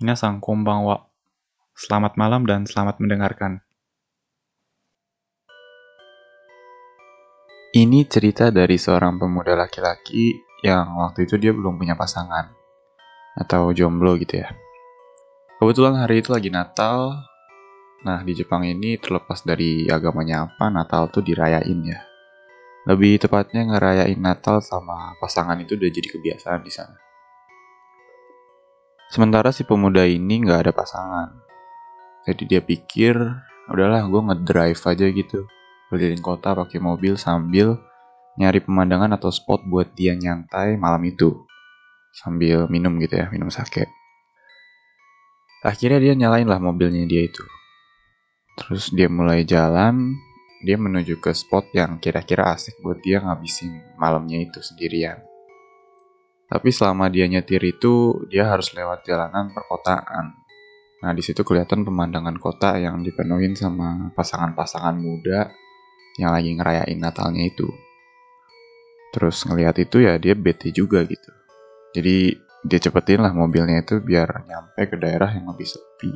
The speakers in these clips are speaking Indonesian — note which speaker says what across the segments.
Speaker 1: Minasang konbanwa. Selamat malam dan selamat mendengarkan. Ini cerita dari seorang pemuda laki-laki yang waktu itu dia belum punya pasangan. Atau jomblo gitu ya. Kebetulan hari itu lagi Natal. Nah, di Jepang ini terlepas dari agamanya apa, Natal tuh dirayain ya. Lebih tepatnya ngerayain Natal sama pasangan itu udah jadi kebiasaan di sana. Sementara si pemuda ini nggak ada pasangan. Jadi dia pikir, udahlah gue ngedrive aja gitu. Keliling kota pakai mobil sambil nyari pemandangan atau spot buat dia nyantai malam itu. Sambil minum gitu ya, minum sake. Akhirnya dia nyalain lah mobilnya dia itu. Terus dia mulai jalan, dia menuju ke spot yang kira-kira asik buat dia ngabisin malamnya itu sendirian. Tapi selama dia nyetir itu, dia harus lewat jalanan perkotaan. Nah, di situ kelihatan pemandangan kota yang dipenuhin sama pasangan-pasangan muda yang lagi ngerayain Natalnya itu. Terus ngelihat itu ya dia bete juga gitu. Jadi dia cepetin lah mobilnya itu biar nyampe ke daerah yang lebih sepi.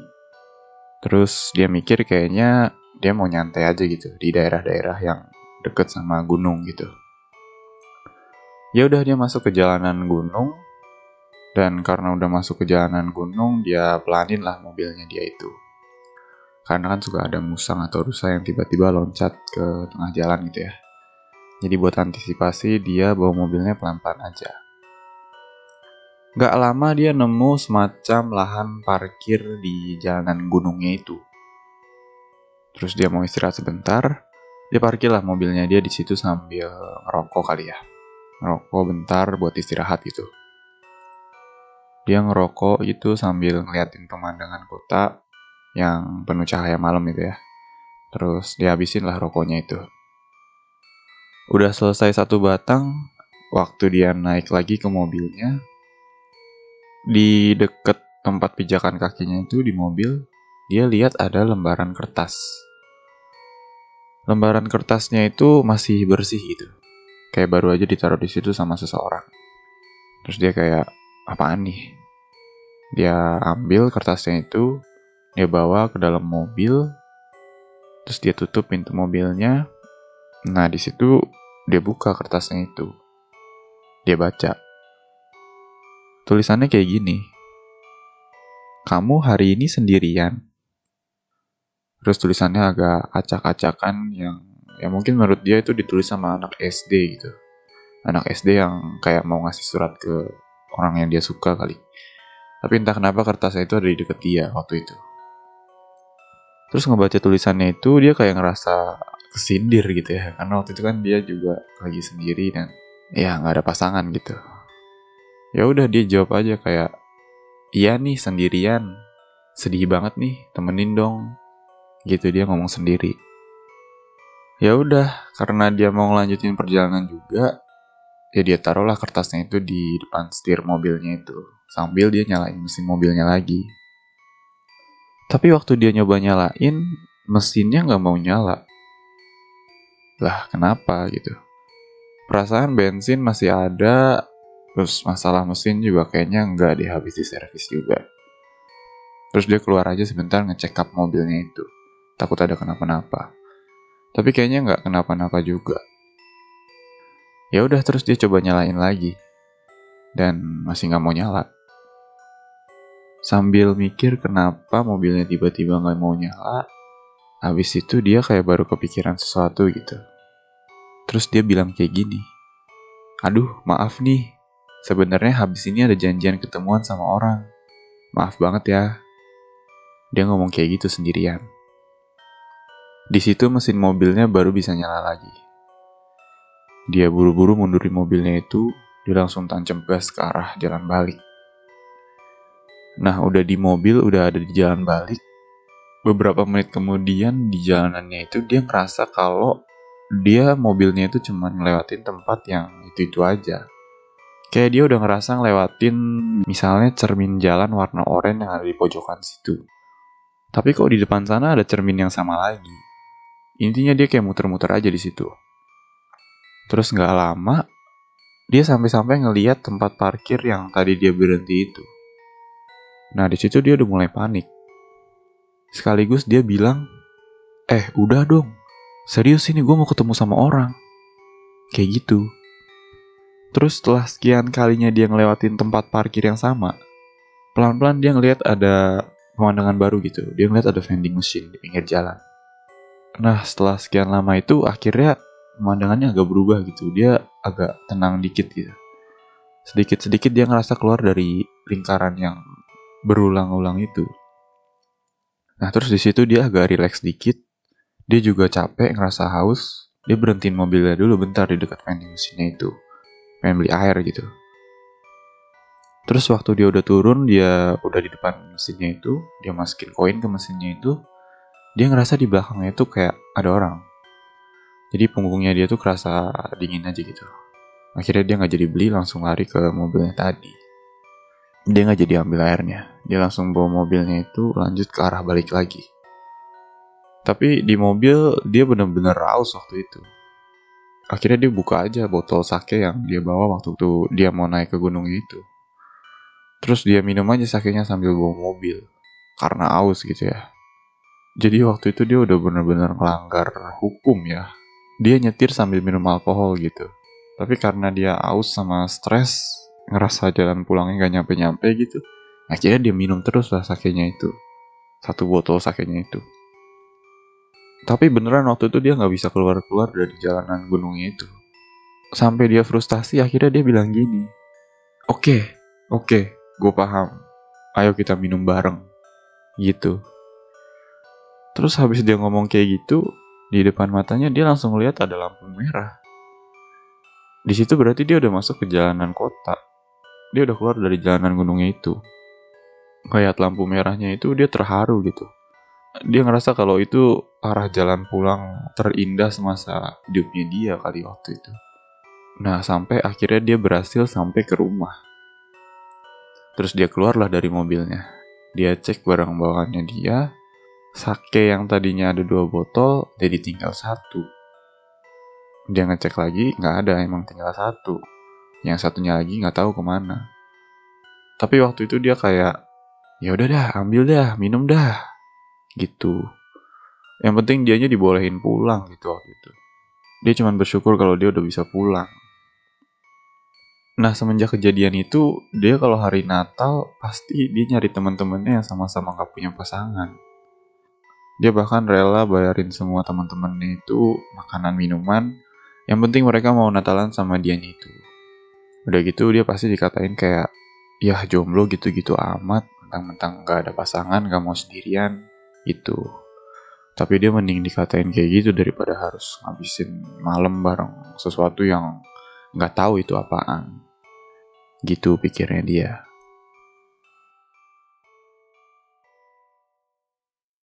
Speaker 1: Terus dia mikir kayaknya dia mau nyantai aja gitu di daerah-daerah yang deket sama gunung gitu. Ya udah dia masuk ke jalanan gunung dan karena udah masuk ke jalanan gunung dia pelanin lah mobilnya dia itu. Karena kan suka ada musang atau rusa yang tiba-tiba loncat ke tengah jalan gitu ya. Jadi buat antisipasi dia bawa mobilnya pelan-pelan aja. Gak lama dia nemu semacam lahan parkir di jalanan gunungnya itu. Terus dia mau istirahat sebentar, dia parkirlah mobilnya dia di situ sambil ngerokok kali ya. Ngerokok bentar buat istirahat gitu. Dia ngerokok itu sambil ngeliatin pemandangan kota yang penuh cahaya malam itu ya. Terus dihabisin lah rokoknya itu. Udah selesai satu batang, waktu dia naik lagi ke mobilnya, di deket tempat pijakan kakinya itu di mobil, dia lihat ada lembaran kertas. Lembaran kertasnya itu masih bersih gitu. Kayak baru aja ditaruh di situ sama seseorang. Terus dia kayak, apaan nih? Dia ambil kertasnya itu, dia bawa ke dalam mobil, terus dia tutup pintu mobilnya. Nah, di situ dia buka kertasnya itu. Dia baca. Tulisannya kayak gini. Kamu hari ini sendirian. Terus tulisannya agak acak-acakan yang ya mungkin menurut dia itu ditulis sama anak SD gitu. Anak SD yang kayak mau ngasih surat ke orang yang dia suka kali. Tapi entah kenapa kertasnya itu ada di deket dia waktu itu. Terus ngebaca tulisannya itu dia kayak ngerasa kesindir gitu ya. Karena waktu itu kan dia juga lagi sendiri dan ya nggak ada pasangan gitu. Ya udah dia jawab aja kayak iya nih sendirian. Sedih banget nih, temenin dong. Gitu dia ngomong sendiri. Ya udah, karena dia mau ngelanjutin perjalanan juga, ya dia taruhlah kertasnya itu di depan setir mobilnya itu. Sambil dia nyalain mesin mobilnya lagi. Tapi waktu dia nyoba nyalain, mesinnya nggak mau nyala. Lah, kenapa gitu? Perasaan bensin masih ada, terus masalah mesin juga kayaknya nggak dihabis di servis juga. Terus dia keluar aja sebentar ngecek up mobilnya itu. Takut ada kenapa-napa. Tapi kayaknya nggak kenapa-napa juga. Ya udah terus dia coba nyalain lagi. Dan masih nggak mau nyala. Sambil mikir kenapa mobilnya tiba-tiba nggak mau nyala, habis itu dia kayak baru kepikiran sesuatu gitu. Terus dia bilang kayak gini, Aduh, maaf nih, sebenarnya habis ini ada janjian ketemuan sama orang. Maaf banget ya. Dia ngomong kayak gitu sendirian. Di situ mesin mobilnya baru bisa nyala lagi. Dia buru-buru mundurin mobilnya itu, dia langsung tancap gas ke arah jalan balik. Nah, udah di mobil, udah ada di jalan balik. Beberapa menit kemudian di jalanannya itu dia ngerasa kalau dia mobilnya itu cuma ngelewatin tempat yang itu-itu aja. Kayak dia udah ngerasa ngelewatin misalnya cermin jalan warna oranye yang ada di pojokan situ. Tapi kok di depan sana ada cermin yang sama lagi. Intinya dia kayak muter-muter aja di situ. Terus nggak lama, dia sampai-sampai ngeliat tempat parkir yang tadi dia berhenti itu. Nah di situ dia udah mulai panik. Sekaligus dia bilang, eh udah dong, serius ini gue mau ketemu sama orang. Kayak gitu. Terus setelah sekian kalinya dia ngelewatin tempat parkir yang sama, pelan-pelan dia ngeliat ada pemandangan baru gitu. Dia ngeliat ada vending machine di pinggir jalan. Nah setelah sekian lama itu akhirnya pemandangannya agak berubah gitu. Dia agak tenang dikit gitu. Sedikit-sedikit dia ngerasa keluar dari lingkaran yang berulang-ulang itu. Nah terus di situ dia agak rileks dikit. Dia juga capek ngerasa haus. Dia berhentiin mobilnya dulu bentar di dekat vending machine itu pengen beli air gitu. Terus waktu dia udah turun, dia udah di depan mesinnya itu, dia masukin koin ke mesinnya itu, dia ngerasa di belakangnya itu kayak ada orang. Jadi punggungnya dia tuh kerasa dingin aja gitu. Akhirnya dia nggak jadi beli, langsung lari ke mobilnya tadi. Dia nggak jadi ambil airnya, dia langsung bawa mobilnya itu lanjut ke arah balik lagi. Tapi di mobil dia bener-bener raus waktu itu akhirnya dia buka aja botol sake yang dia bawa waktu itu dia mau naik ke gunung itu. Terus dia minum aja sakenya sambil bawa mobil. Karena aus gitu ya. Jadi waktu itu dia udah bener-bener melanggar hukum ya. Dia nyetir sambil minum alkohol gitu. Tapi karena dia aus sama stres, ngerasa jalan pulangnya gak nyampe-nyampe gitu. Akhirnya dia minum terus lah sakenya itu. Satu botol sakenya itu. Tapi beneran waktu itu dia nggak bisa keluar-keluar dari jalanan gunungnya itu. Sampai dia frustasi, akhirnya dia bilang gini, Oke, okay, oke, okay, gue paham. Ayo kita minum bareng. Gitu. Terus habis dia ngomong kayak gitu, di depan matanya dia langsung lihat ada lampu merah. Di situ berarti dia udah masuk ke jalanan kota. Dia udah keluar dari jalanan gunungnya itu. Kayak lampu merahnya itu dia terharu gitu dia ngerasa kalau itu arah jalan pulang terindah semasa hidupnya dia kali waktu itu. Nah, sampai akhirnya dia berhasil sampai ke rumah. Terus dia keluarlah dari mobilnya. Dia cek barang bawaannya dia. Sake yang tadinya ada dua botol, jadi tinggal satu. Dia ngecek lagi, nggak ada, emang tinggal satu. Yang satunya lagi nggak tahu ke mana. Tapi waktu itu dia kayak, ya udah dah, ambil dah, minum dah gitu yang penting dianya dibolehin pulang gitu waktu itu dia cuma bersyukur kalau dia udah bisa pulang nah semenjak kejadian itu dia kalau hari Natal pasti dia nyari teman-temannya yang sama-sama gak punya pasangan dia bahkan rela bayarin semua teman-temannya itu makanan minuman. Yang penting mereka mau Natalan sama dia itu. Udah gitu dia pasti dikatain kayak ya jomblo gitu-gitu amat. Mentang-mentang gak ada pasangan gak mau sendirian. Itu tapi dia mending dikatain kayak gitu daripada harus ngabisin malam bareng sesuatu yang nggak tahu itu apaan. Gitu pikirnya dia